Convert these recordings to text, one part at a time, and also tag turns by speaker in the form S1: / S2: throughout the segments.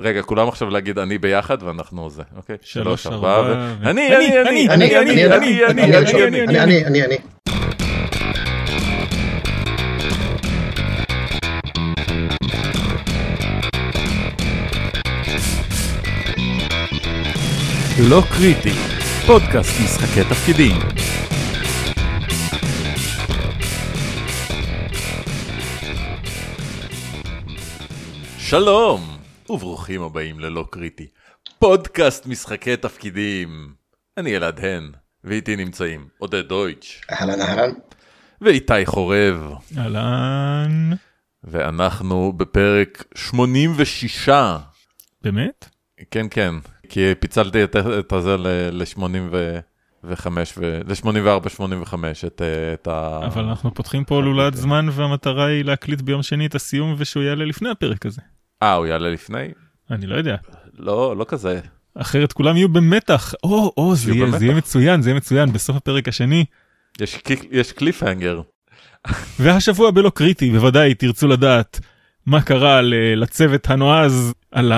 S1: רגע, כולם עכשיו להגיד אני ביחד ואנחנו זה, אוקיי?
S2: שלוש, ארבע, ו-
S1: אני, אני, אני, אני, אני, אני, אני, אני, אני,
S3: אני, אני, אני, אני.
S1: לא קריטי, פודקאסט משחקי תפקידים. שלום, וברוכים הבאים ללא קריטי, פודקאסט משחקי תפקידים. אני אלעד הן, ואיתי נמצאים עודד דויטש,
S3: אהלן אהלן.
S1: ואיתי חורב,
S2: אהלן.
S1: ואנחנו בפרק 86.
S2: באמת?
S1: כן, כן, כי פיצלתי את, את הזה ל-85 ל-84, 85, את, אה, את ה...
S2: אבל אנחנו פותחים פה לולת זמן והמטרה היא להקליט ביום שני את הסיום ושהוא יעלה לפני הפרק הזה.
S1: אה, הוא יעלה לפני?
S2: אני לא יודע.
S1: לא, לא כזה.
S2: אחרת כולם יהיו במתח. או, או, זה יהיה. זה יהיה מצוין, זה יהיה מצוין בסוף הפרק השני.
S1: יש, יש קליפהנגר.
S2: והשבוע בלא קריטי, בוודאי תרצו לדעת מה קרה לצוות הנועז על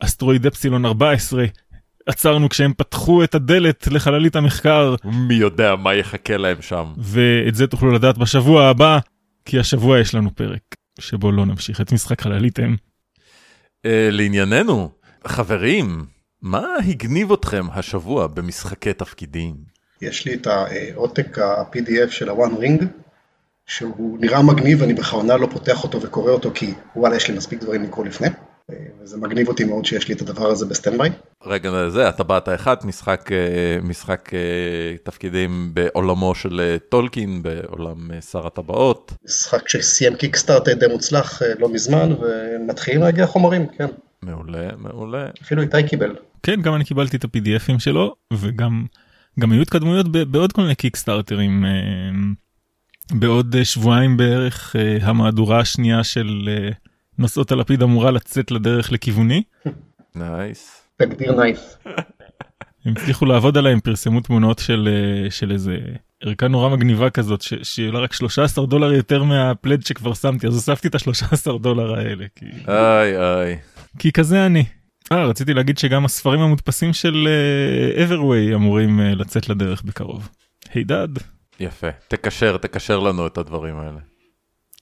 S2: האסטרואיד אפסילון 14. עצרנו כשהם פתחו את הדלת לחללית המחקר,
S1: מי יודע מה יחכה להם שם.
S2: ואת זה תוכלו לדעת בשבוע הבא, כי השבוע יש לנו פרק שבו לא נמשיך את משחק חללית אם.
S1: אה, לענייננו, חברים, מה הגניב אתכם השבוע במשחקי תפקידים?
S3: יש לי את העותק ה-PDF של ה-One Ring, שהוא נראה מגניב, אני בכוונה לא פותח אותו וקורא אותו, כי וואלה, יש לי מספיק דברים לקרוא לפני. אה, וזה מגניב אותי מאוד שיש לי את הדבר הזה ב standby.
S1: רגע, זה, הטבעת האחת, משחק, אה, משחק אה, תפקידים בעולמו של טולקין, בעולם שר הטבעות.
S3: משחק שסיים Kickstarter די מוצלח לא מזמן, ומתחילים להגיע חומרים, כן.
S1: מעולה, מעולה.
S3: אפילו איתי קיבל.
S2: כן, גם אני קיבלתי את ה-PDFים שלו, וגם גם היו התקדמויות בעוד כל מיני Kickstarter ים. בעוד שבועיים בערך המהדורה השנייה של נושאות הלפיד אמורה לצאת לדרך לכיווני.
S1: nice.
S3: תגדיר nice.
S2: הם הצליחו לעבוד עליהם, פרסמו תמונות של, אה, של איזה ערכה נורא מגניבה כזאת, ש- שהיא עולה רק 13 דולר יותר מהפלד שכבר שמתי, אז הוספתי את ה-13 דולר האלה, כי,
S1: איי איי.
S2: כי כזה אני. אה, רציתי להגיד שגם הספרים המודפסים של uh, Everway אמורים uh, לצאת לדרך בקרוב. הידד.
S1: יפה. תקשר, תקשר לנו את הדברים האלה.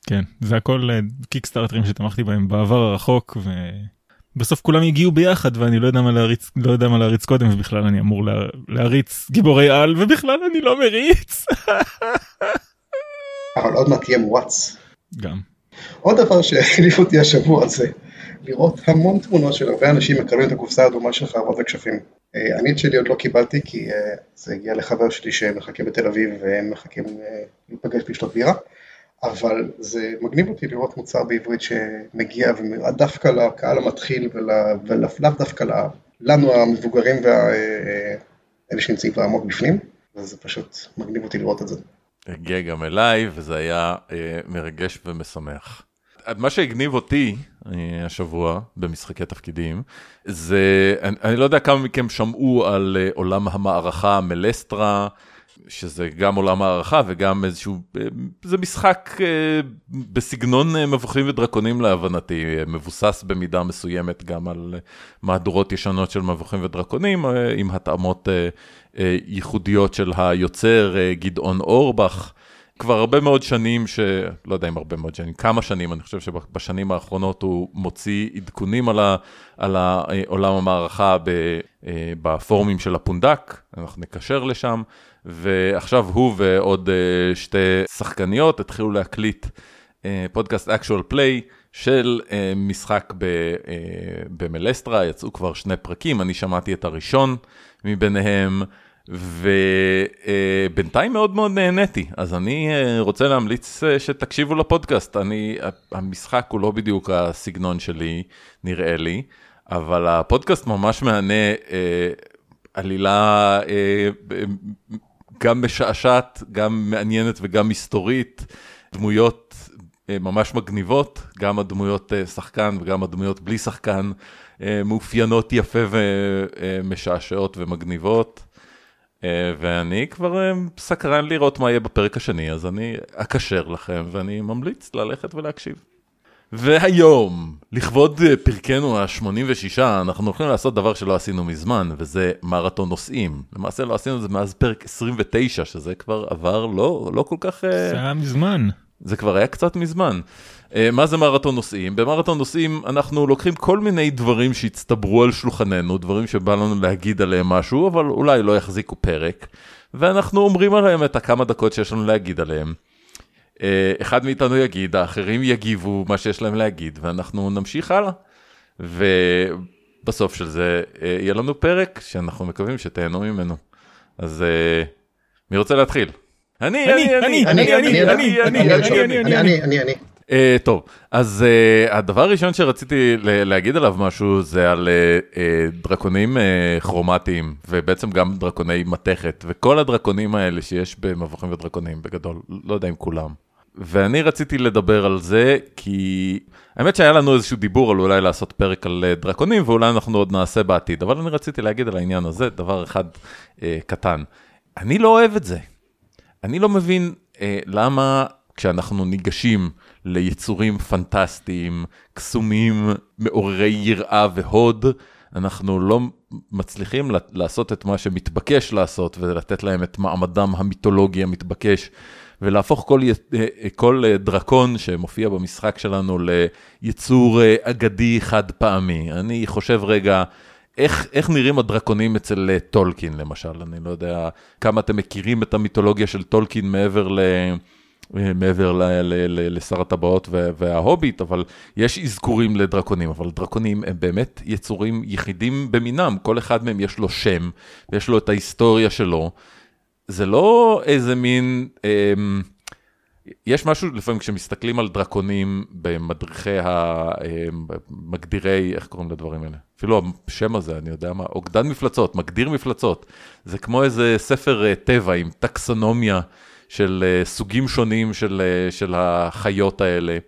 S2: כן, זה הכל קיקסטארטרים שתמכתי בהם בעבר הרחוק, ובסוף כולם הגיעו ביחד, ואני לא יודע מה להריץ, לא יודע מה להריץ קודם, ובכלל אני אמור לה, להריץ גיבורי על, ובכלל אני לא מריץ.
S3: אבל עוד מעט תהיה מואץ.
S2: גם.
S3: עוד דבר שהחליף אותי השבוע זה לראות המון תמונות של הרבה אנשים מקבלים את הקופסה האדומה שלך ערבות הכשפים. אה, אני את שלי עוד לא קיבלתי כי אה, זה הגיע לחבר שלי שמחכה בתל אביב והם מחכים אה, להיפגש לשתות בירה. אבל זה מגניב אותי לראות מוצר בעברית שמגיע דווקא לקהל המתחיל ול- ולאו לאו דווקא ל- לנו המבוגרים ואלה שנמצאים כבר עמוק בפנים. וזה פשוט מגניב אותי לראות את זה.
S1: הגיע גם אליי, וזה היה אה, מרגש ומשמח. מה שהגניב אותי אה, השבוע במשחקי תפקידים, זה, אני, אני לא יודע כמה מכם שמעו על אה, עולם המערכה מלסטרה, שזה גם עולם הערכה וגם איזשהו, אה, זה משחק אה, בסגנון אה, מבוכים ודרקונים להבנתי, מבוסס במידה מסוימת גם על מהדורות ישנות של מבוכים ודרקונים, עם התאמות ייחודיות של היוצר גדעון אורבך. כבר הרבה מאוד שנים, ש... לא יודע אם הרבה מאוד שנים, כמה שנים, אני חושב שבשנים האחרונות הוא מוציא עדכונים על, ה... על ה- עולם המערכה ב... בפורומים של הפונדק, אנחנו נקשר לשם, ועכשיו הוא ועוד אה, שתי שחקניות התחילו להקליט אה, פודקאסט אקשואל פליי של אה, משחק ב, אה, במלסטרה, יצאו כבר שני פרקים, אני שמעתי את הראשון מביניהם, ובינתיים מאוד מאוד נהניתי, אז אני אה, רוצה להמליץ אה, שתקשיבו לפודקאסט, אני, המשחק הוא לא בדיוק הסגנון שלי, נראה לי, אבל הפודקאסט ממש מהנה אה, עלילה אה, גם משעשעת, גם מעניינת וגם מסתורית, דמויות אה, ממש מגניבות, גם הדמויות אה, שחקן וגם הדמויות בלי שחקן, אה, מאופיינות יפה ומשעשעות ומגניבות. אה, ואני כבר אה, סקרן לראות מה יהיה בפרק השני, אז אני אקשר לכם ואני ממליץ ללכת ולהקשיב. והיום, לכבוד אה, פרקנו ה-86, אנחנו הולכים לעשות דבר שלא עשינו מזמן, וזה מרתון נוסעים. למעשה לא עשינו את זה מאז פרק 29, שזה כבר עבר לא, לא כל כך...
S2: זה היה מזמן.
S1: זה כבר היה קצת מזמן. אה, מה זה מרתון נוסעים? במרתון נוסעים אנחנו לוקחים כל מיני דברים שהצטברו על שולחננו, דברים שבא לנו להגיד עליהם משהו, אבל אולי לא יחזיקו פרק, ואנחנו אומרים עליהם את הכמה דקות שיש לנו להגיד עליהם. אה, אחד מאיתנו יגיד, האחרים יגיבו מה שיש להם להגיד, ואנחנו נמשיך הלאה. ובסוף של זה אה, יהיה לנו פרק שאנחנו מקווים שתהנו ממנו. אז מי רוצה להתחיל?
S2: אני, אני, אני, אני, אני, אני, אני, אני, אני, אני, אני, אני.
S1: Uh, טוב, אז uh, הדבר הראשון שרציתי להגיד עליו משהו זה על uh, uh, דרקונים uh, כרומטיים, ובעצם גם דרקוני מתכת, וכל הדרקונים האלה שיש במבוכים ודרקונים בגדול, לא יודע אם כולם. ואני רציתי לדבר על זה כי האמת שהיה לנו איזשהו דיבור על אולי לעשות פרק על דרקונים ואולי אנחנו עוד נעשה בעתיד, אבל אני רציתי להגיד על העניין הזה דבר אחד uh, קטן. אני לא אוהב את זה. אני לא מבין uh, למה כשאנחנו ניגשים ליצורים פנטסטיים, קסומים, מעוררי יראה והוד, אנחנו לא מצליחים לעשות את מה שמתבקש לעשות ולתת להם את מעמדם המיתולוגי המתבקש ולהפוך כל, כל דרקון שמופיע במשחק שלנו ליצור אגדי חד פעמי. אני חושב רגע, איך, איך נראים הדרקונים אצל טולקין למשל? אני לא יודע כמה אתם מכירים את המיתולוגיה של טולקין מעבר ל... מעבר לשר הטבעות וההוביט, אבל יש אזכורים לדרקונים, אבל דרקונים הם באמת יצורים יחידים במינם, כל אחד מהם יש לו שם, ויש לו את ההיסטוריה שלו. זה לא איזה מין, אה, יש משהו לפעמים כשמסתכלים על דרקונים במדריכי המגדירי, איך קוראים לדברים האלה? אפילו השם הזה, אני יודע מה, אוגדן מפלצות, מגדיר מפלצות. זה כמו איזה ספר אה, טבע עם טקסונומיה. של uh, סוגים שונים של, uh, של החיות האלה.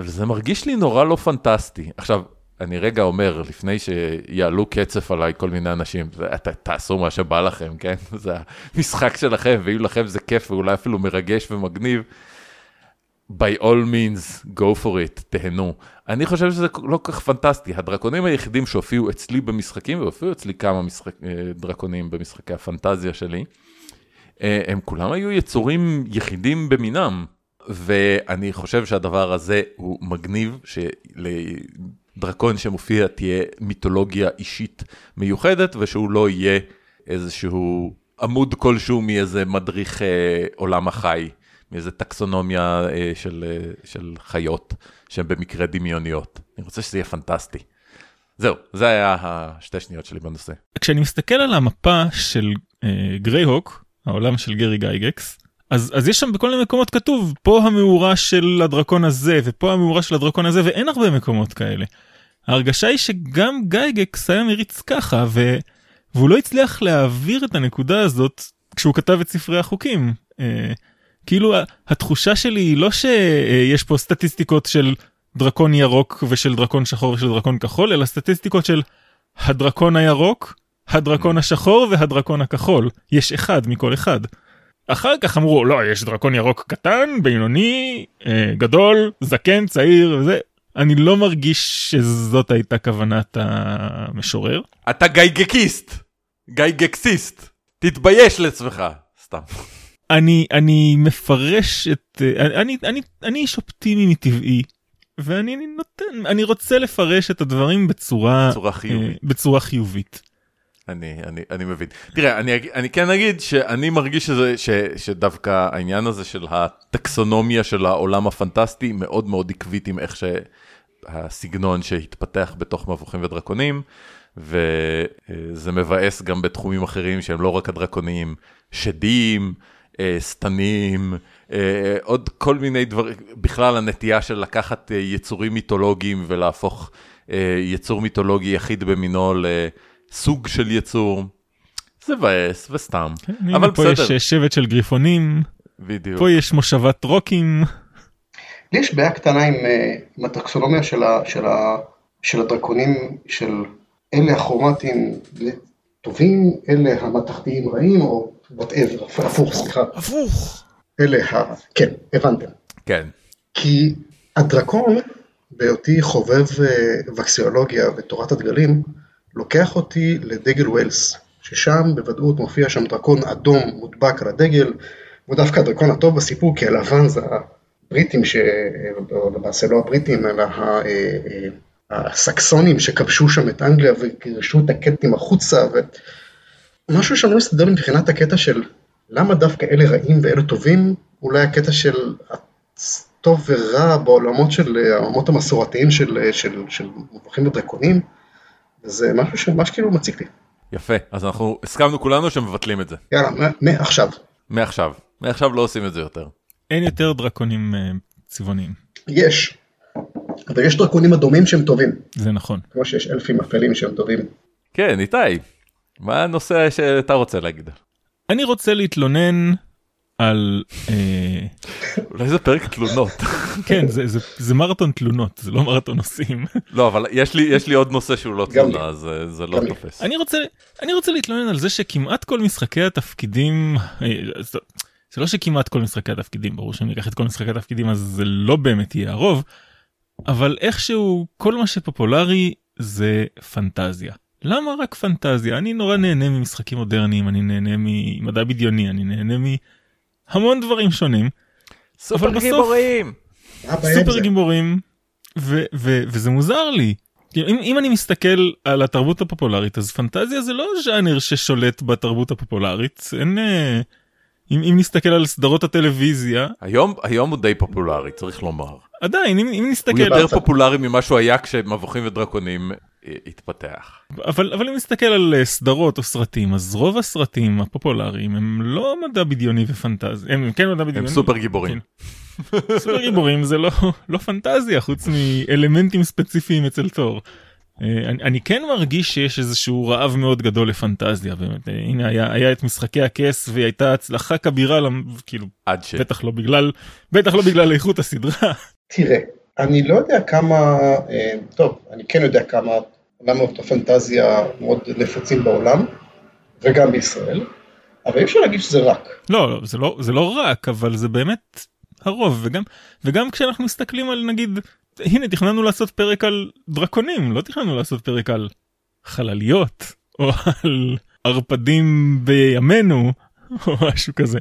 S1: וזה מרגיש לי נורא לא פנטסטי. עכשיו, אני רגע אומר, לפני שיעלו קצף עליי כל מיני אנשים, ת, תעשו מה שבא לכם, כן? זה המשחק שלכם, ואם לכם זה כיף ואולי אפילו מרגש ומגניב, by all means, go for it, תהנו. אני חושב שזה לא כל כך פנטסטי. הדרקונים היחידים שהופיעו אצלי במשחקים, והופיעו אצלי כמה משחק, אה, דרקונים במשחקי הפנטזיה שלי, אה, הם כולם היו יצורים יחידים במינם, ואני חושב שהדבר הזה הוא מגניב, שלדרקון שמופיע תהיה מיתולוגיה אישית מיוחדת, ושהוא לא יהיה איזשהו עמוד כלשהו מאיזה מדריך אה, עולם החי, מאיזה טקסונומיה אה, של, אה, של חיות שהן במקרה דמיוניות. אני רוצה שזה יהיה פנטסטי. זהו, זה היה השתי שניות שלי בנושא.
S2: כשאני מסתכל על המפה של אה, גרייהוק, העולם של גרי גייגקס. אז, אז יש שם בכל מיני מקומות כתוב פה המאורה של הדרקון הזה ופה המאורה של הדרקון הזה ואין הרבה מקומות כאלה. ההרגשה היא שגם גייגקס היה מריץ ככה ו... והוא לא הצליח להעביר את הנקודה הזאת כשהוא כתב את ספרי החוקים. אה, כאילו התחושה שלי היא לא שיש פה סטטיסטיקות של דרקון ירוק ושל דרקון שחור ושל דרקון כחול אלא סטטיסטיקות של הדרקון הירוק הדרקון השחור והדרקון הכחול, יש אחד מכל אחד. אחר כך אמרו לא יש דרקון ירוק קטן, בינוני, אה, גדול, זקן, צעיר וזה. אני לא מרגיש שזאת הייתה כוונת המשורר.
S1: אתה גייגקיסט, גייגקסיסט, תתבייש לעצמך, סתם.
S2: אני אני מפרש את אני אני אני איש אופטימי מטבעי ואני נותן אני רוצה לפרש את הדברים בצורה
S1: בצורה חיובית.
S2: בצורה חיובית.
S1: אני, אני, אני מבין. תראה, אני, אני כן אגיד שאני מרגיש שזה, ש, שדווקא העניין הזה של הטקסונומיה של העולם הפנטסטי מאוד מאוד עקבית עם איך שהסגנון שהתפתח בתוך מבוכים ודרקונים, וזה מבאס גם בתחומים אחרים שהם לא רק הדרקונים, שדים, אה, שטנים, אה, עוד כל מיני דברים, בכלל הנטייה של לקחת אה, יצורים מיתולוגיים ולהפוך יצור מיתולוגי יחיד במינו ל... סוג של יצור. זה מבאס וסתם, כן, אבל
S2: פה בסדר. פה יש שבט של גריפונים,
S1: בדיוק.
S2: פה יש מושבת רוקים.
S3: לי יש בעיה קטנה עם, אה, עם הטקסונומיה של, ה, של, ה, של הדרקונים, של אלה הכרומטים טובים, אלה המתכתיים רעים, או whatever, הפוך, סליחה.
S2: הפוך.
S3: אלה ה... כן, הבנתם.
S1: כן.
S3: כי הדרקון, בהיותי חובב אה, וקסילולוגיה ותורת הדגלים, לוקח אותי לדגל ויילס, ששם בוודאות מופיע שם דרקון אדום מודבק על הדגל, הוא דווקא הדרקון הטוב בסיפור, כי הלבן זה הבריטים, ש... למעשה לא הבריטים, אלא ה... אה, הסקסונים שכבשו שם את אנגליה וגירשו את הקטים החוצה, ומשהו שם לא מסתדר מבחינת הקטע של למה דווקא אלה רעים ואלה טובים, אולי הקטע של טוב ורע בעולמות של, העולמות המסורתיים של, של, של מובכים ודרקונים, וזה משהו שממש כאילו מציק לי.
S1: יפה, אז אנחנו הסכמנו כולנו שמבטלים את זה.
S3: יאללה, מעכשיו.
S1: מעכשיו, מעכשיו לא עושים את זה יותר.
S2: אין יותר דרקונים אה, צבעוניים.
S3: יש, אבל יש דרקונים אדומים שהם טובים.
S2: זה נכון.
S3: כמו שיש אלפים אפלים שהם טובים.
S1: כן, איתי, מה הנושא שאתה רוצה להגיד?
S2: אני רוצה להתלונן על אה,
S1: אולי זה פרק תלונות.
S2: כן זה זה זה מרתון תלונות זה לא מרתון נושאים.
S1: לא אבל יש לי יש לי עוד נושא שהוא לא תלונה אז אה, זה לא תופס.
S2: אני רוצה אני רוצה להתלונן על זה שכמעט כל משחקי התפקידים אה, זה לא שכמעט כל משחקי התפקידים ברור שאני אקח את כל משחקי התפקידים אז זה לא באמת יהיה הרוב אבל איכשהו כל מה שפופולרי זה פנטזיה. למה רק פנטזיה? אני נורא נהנה ממשחקים מודרניים, אני נהנה ממדע בדיוני, אני נהנה מהמון דברים שונים.
S1: סופר גיבורים!
S2: סופר גיבורים, ו- ו- וזה מוזר לי. אם, אם אני מסתכל על התרבות הפופולרית אז פנטזיה זה לא ז'אנר ששולט בתרבות הפופולרית אין אה, אם, אם נסתכל על סדרות הטלוויזיה
S1: היום היום הוא די פופולרי צריך לומר
S2: עדיין אם, אם נסתכל
S1: הוא יותר פופולרי ממה שהוא היה כשמבוכים ודרקונים התפתח.
S2: אבל אבל אם נסתכל על אה, סדרות או סרטים אז רוב הסרטים הפופולריים הם לא מדע בדיוני ופנטזיה הם כן מדע בדיוני
S1: הם סופר גיבורים.
S2: כן. סופר גיבורים זה לא לא פנטזיה חוץ מאלמנטים ספציפיים אצל תור. אה, אני, אני כן מרגיש שיש איזשהו רעב מאוד גדול לפנטזיה באמת אה, הנה היה היה את משחקי הכס והיא הייתה הצלחה כבירה כאילו
S1: עד ש...
S2: בטח לא בגלל בטח לא בגלל איכות הסדרה.
S3: תראה אני לא יודע כמה טוב אני כן יודע כמה עולמות הפנטזיה מאוד נפוצים בעולם, וגם בישראל, אבל אי אפשר להגיד שזה רק.
S2: לא, לא, זה לא, זה לא רק, אבל זה באמת הרוב, וגם, וגם כשאנחנו מסתכלים על נגיד, הנה תכננו לעשות פרק על דרקונים, לא תכננו לעשות פרק על חלליות, או על ערפדים בימינו, או משהו כזה.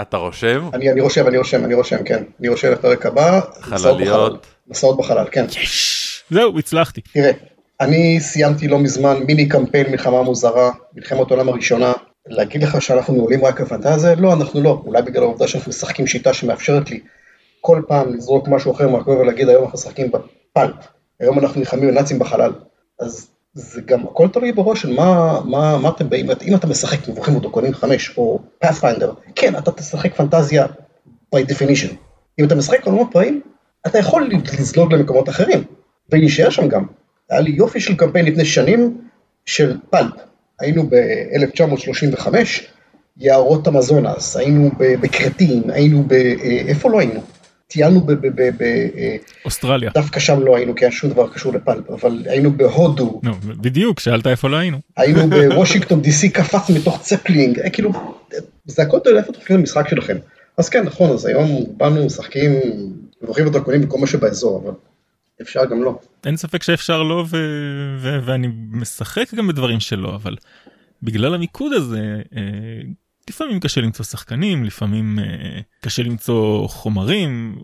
S1: אתה רושם?
S3: אני, אני רושם, אני רושם, אני רושם, כן. אני רושם לפרק הבא.
S1: חלליות.
S3: מסעות בחלל, כן.
S2: יש! זהו, הצלחתי.
S3: תראה, אני סיימתי לא מזמן מיני קמפיין מלחמה מוזרה, מלחמת העולם הראשונה. להגיד לך שאנחנו נעולים רק על פנטזיה? לא, אנחנו לא. אולי בגלל העובדה שאנחנו משחקים שיטה שמאפשרת לי כל פעם לזרוק משהו אחר מהכל ולהגיד היום אנחנו משחקים בפלפ. היום אנחנו נלחמים בנאצים בחלל. אז זה גם הכל תלוי בראש של מה, מה, מה אתם באים, אם אתה משחק מבוכים ודרקונים 5 או פאת'פיינדר, כן, אתה תשחק פנטזיה by definition. אם אתה משחק עולמות פראים, אתה יכול לזלוג למקומות אחרים, ולהישאר שם גם. היה לי יופי של קמפיין לפני שנים של pulp. היינו ב-1935, יערות האמזונס, היינו בכרתים, היינו ב... אה, איפה לא היינו? טיילנו ב...
S2: אה, אוסטרליה.
S3: דווקא שם לא היינו, כי היה שום דבר קשור ל pulp, אבל היינו בהודו.
S2: נו, בדיוק, שאלת איפה לא היינו.
S3: היינו בוושינגטון די.סי, קפץ מתוך צפלין, אה, כאילו, זה הכל תלוי איפה תתחיל המשחק שלכם. אז כן, נכון, אז היום באנו, משחקים, מבוכים ודרקונים בכל מה שבאזור, אבל אפשר גם לא.
S2: אין ספק שאפשר לא ו... ו... ואני משחק גם בדברים שלא אבל בגלל המיקוד הזה אה, לפעמים קשה למצוא שחקנים לפעמים אה, קשה למצוא חומרים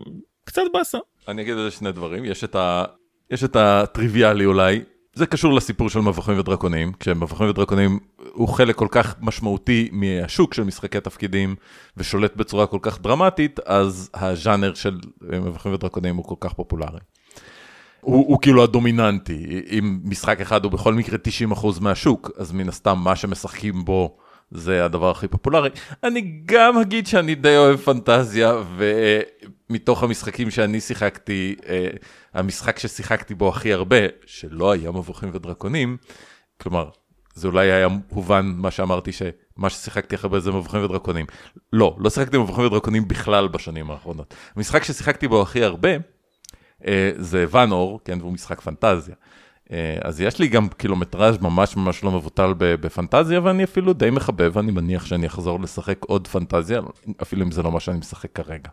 S2: קצת באסה.
S1: אני אגיד על זה שני דברים יש את ה... יש את הטריוויאלי אולי זה קשור לסיפור של מבוכים ודרקונים, כשמבוכים ודרקונים הוא חלק כל כך משמעותי מהשוק של משחקי תפקידים ושולט בצורה כל כך דרמטית, אז הז'אנר של מבוכים ודרקונים הוא כל כך פופולרי. הוא, הוא כאילו הדומיננטי, אם משחק אחד הוא בכל מקרה 90% מהשוק, אז מן הסתם מה שמשחקים בו זה הדבר הכי פופולרי. אני גם אגיד שאני די אוהב פנטזיה, ומתוך המשחקים שאני שיחקתי, אה, המשחק ששיחקתי בו הכי הרבה, שלא היה מבוכים ודרקונים, כלומר, זה אולי היה הובן מה שאמרתי שמה ששיחקתי הכי הרבה זה מבוכים ודרקונים. לא, לא שיחקתי מבוכים ודרקונים בכלל בשנים האחרונות. המשחק ששיחקתי בו הכי הרבה, זה ואנור, כן, והוא משחק פנטזיה. אה, אז יש לי גם קילומטראז' ממש ממש לא מבוטל בפנטזיה, ואני אפילו די מחבב, ואני מניח שאני אחזור לשחק עוד פנטזיה, אפילו אם זה לא מה שאני משחק כרגע.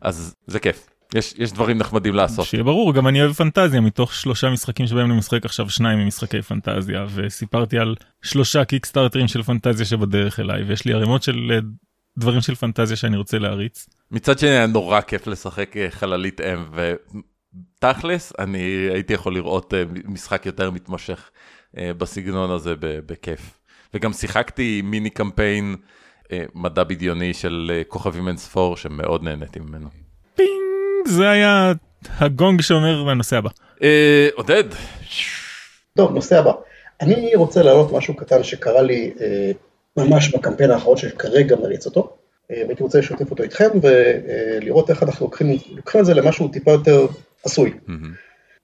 S1: אז זה כיף. יש, יש דברים נחמדים לעשות.
S2: שיהיה ברור, גם אני אוהב פנטזיה, מתוך שלושה משחקים שבהם אני משחק עכשיו שניים ממשחקי פנטזיה, וסיפרתי על שלושה קיקסטארטרים של פנטזיה שבדרך אליי, ויש לי ערימות של אה, דברים של פנטזיה שאני רוצה להריץ.
S1: מצד שני היה נורא כיף לשחק אה, חללית אם, ותכלס, אני הייתי יכול לראות אה, משחק יותר מתמשך בסגנון הזה בכיף. וגם שיחקתי מיני קמפיין מדע בדיוני של כוכבים אין ספור, שמאוד נהניתי ממנו.
S2: זה היה הגונג שאומר לנושא הבא.
S1: אה, עודד.
S3: טוב, נושא הבא. אני רוצה להעלות משהו קטן שקרה לי אה, ממש בקמפיין האחרון שכרגע מריץ אותו. אה, והייתי רוצה לשתף אותו איתכם ולראות איך אנחנו לוקחים, לוקחים את זה למשהו טיפה יותר עשוי.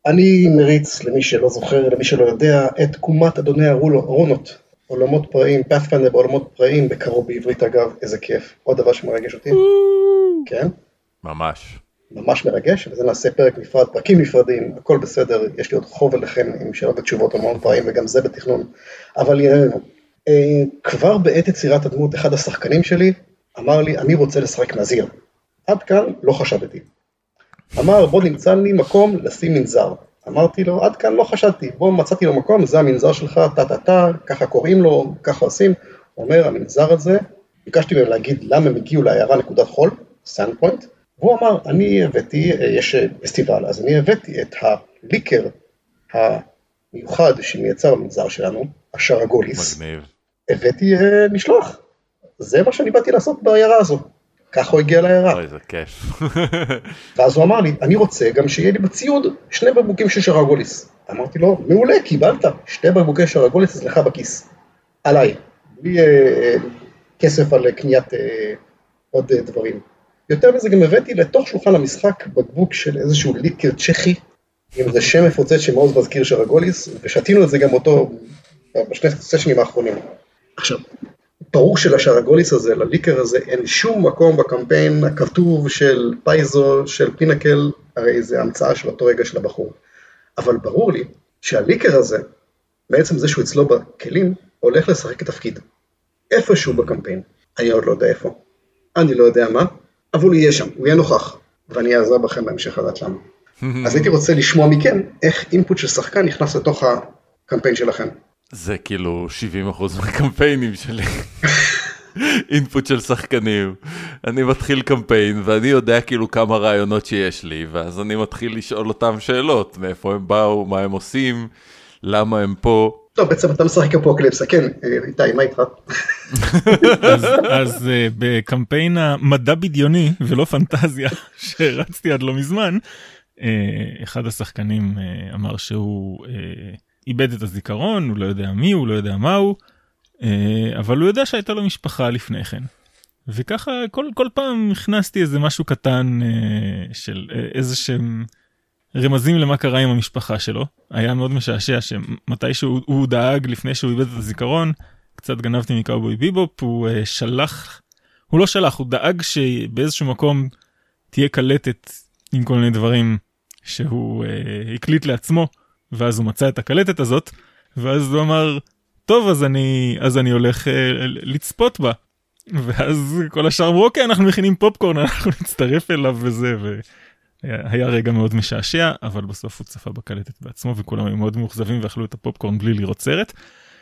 S3: אני מריץ, למי שלא זוכר, למי שלא יודע, את תקומת אדוני הרונות, עולמות פראים, פאת'פנדר בעולמות פראים, בקרוב בעברית אגב, איזה כיף, עוד דבר שמרגש אותי. כן?
S1: ממש.
S3: ממש מרגש, וזה נעשה פרק נפרד, פרקים נפרדים, הכל בסדר, יש לי עוד חוב אליכם עם שאלות ותשובות המון פעמים, וגם זה בתכנון, אבל יראינו. אה, כבר בעת יצירת הדמות, אחד השחקנים שלי אמר לי, אני רוצה לשחק נזיר. עד כאן לא חשדתי. אמר, בוא נמצא לי מקום לשים מנזר. אמרתי לו, עד כאן לא חשדתי, בוא מצאתי לו מקום, זה המנזר שלך, טה טה טה, ככה קוראים לו, ככה עושים. הוא אומר, המנזר הזה, ביקשתי מהם להגיד למה הם הגיעו לעיירה נקודת חול, Sandpoint, והוא אמר, אני הבאתי, יש פסטיבל, אז אני הבאתי את הליקר המיוחד שמייצר במנזר שלנו, השרגוליס.
S1: מגניב.
S3: הבאתי אה, משלוח. זה מה שאני באתי לעשות בעיירה הזו. ככה הוא הגיע לעיירה.
S1: אוי, זה כיף.
S3: ואז הוא אמר לי, אני רוצה גם שיהיה לי בציוד שני בקבוקים של שרגוליס. אמרתי לו, מעולה, קיבלת, שתי בקבוקי שרגוליס אצלך בכיס. עליי. בלי אה, כסף על קניית אה, עוד אה, דברים. יותר מזה גם הבאתי לתוך שולחן המשחק בקבוק של איזשהו ליקר צ'כי, עם איזה שם מפוצץ שמאוד מזכיר שרגוליס, ושתינו את זה גם אותו בשני סשנים האחרונים. עכשיו, ברור שלשרגוליס הזה, לליקר הזה, אין שום מקום בקמפיין הכתוב של פייזו, של פינקל, הרי זה המצאה של אותו רגע של הבחור. אבל ברור לי שהליקר הזה, בעצם זה שהוא אצלו בכלים, הולך לשחק תפקיד. איפשהו בקמפיין, אני עוד לא יודע איפה. אני לא יודע מה, אבל הוא יהיה שם, הוא יהיה נוכח, ואני אעזר בכם בהמשך לדעת למה. אז הייתי רוצה לשמוע מכם איך אינפוט של שחקן נכנס לתוך הקמפיין שלכם.
S1: זה כאילו 70% מהקמפיינים שלי. אינפוט של שחקנים. אני מתחיל קמפיין ואני יודע כאילו כמה רעיונות שיש לי, ואז אני מתחיל לשאול אותם שאלות, מאיפה הם באו, מה הם עושים, למה הם פה.
S3: טוב, בעצם אתה משחק אפוקליפסה, כן, איתי, מה איתך?
S2: אז אה, בקמפיין המדע בדיוני ולא פנטזיה שרצתי עד לא מזמן, אה, אחד השחקנים אה, אמר שהוא איבד את הזיכרון, הוא לא יודע מי הוא, לא יודע מה הוא, אבל הוא יודע שהייתה לו משפחה לפני כן. וככה כל, כל פעם הכנסתי איזה משהו קטן של איזה שהם רמזים למה קרה עם המשפחה שלו. היה מאוד משעשע שמתישהו הוא דאג לפני שהוא איבד את הזיכרון, קצת גנבתי מקאובוי ביבופ, הוא שלח, הוא לא שלח, הוא דאג שבאיזשהו מקום תהיה קלטת עם כל מיני דברים שהוא הקליט לעצמו, ואז הוא מצא את הקלטת הזאת, ואז הוא אמר, טוב, אז אני, אז אני הולך uh, לצפות בה. ואז כל השאר אמרו, אוקיי, אנחנו מכינים פופקורן, אנחנו נצטרף אליו וזה, והיה רגע מאוד משעשע, אבל בסוף הוא צפה בקלטת בעצמו, וכולם היו מאוד מאוכזבים ואכלו את הפופקורן בלי לראות סרט.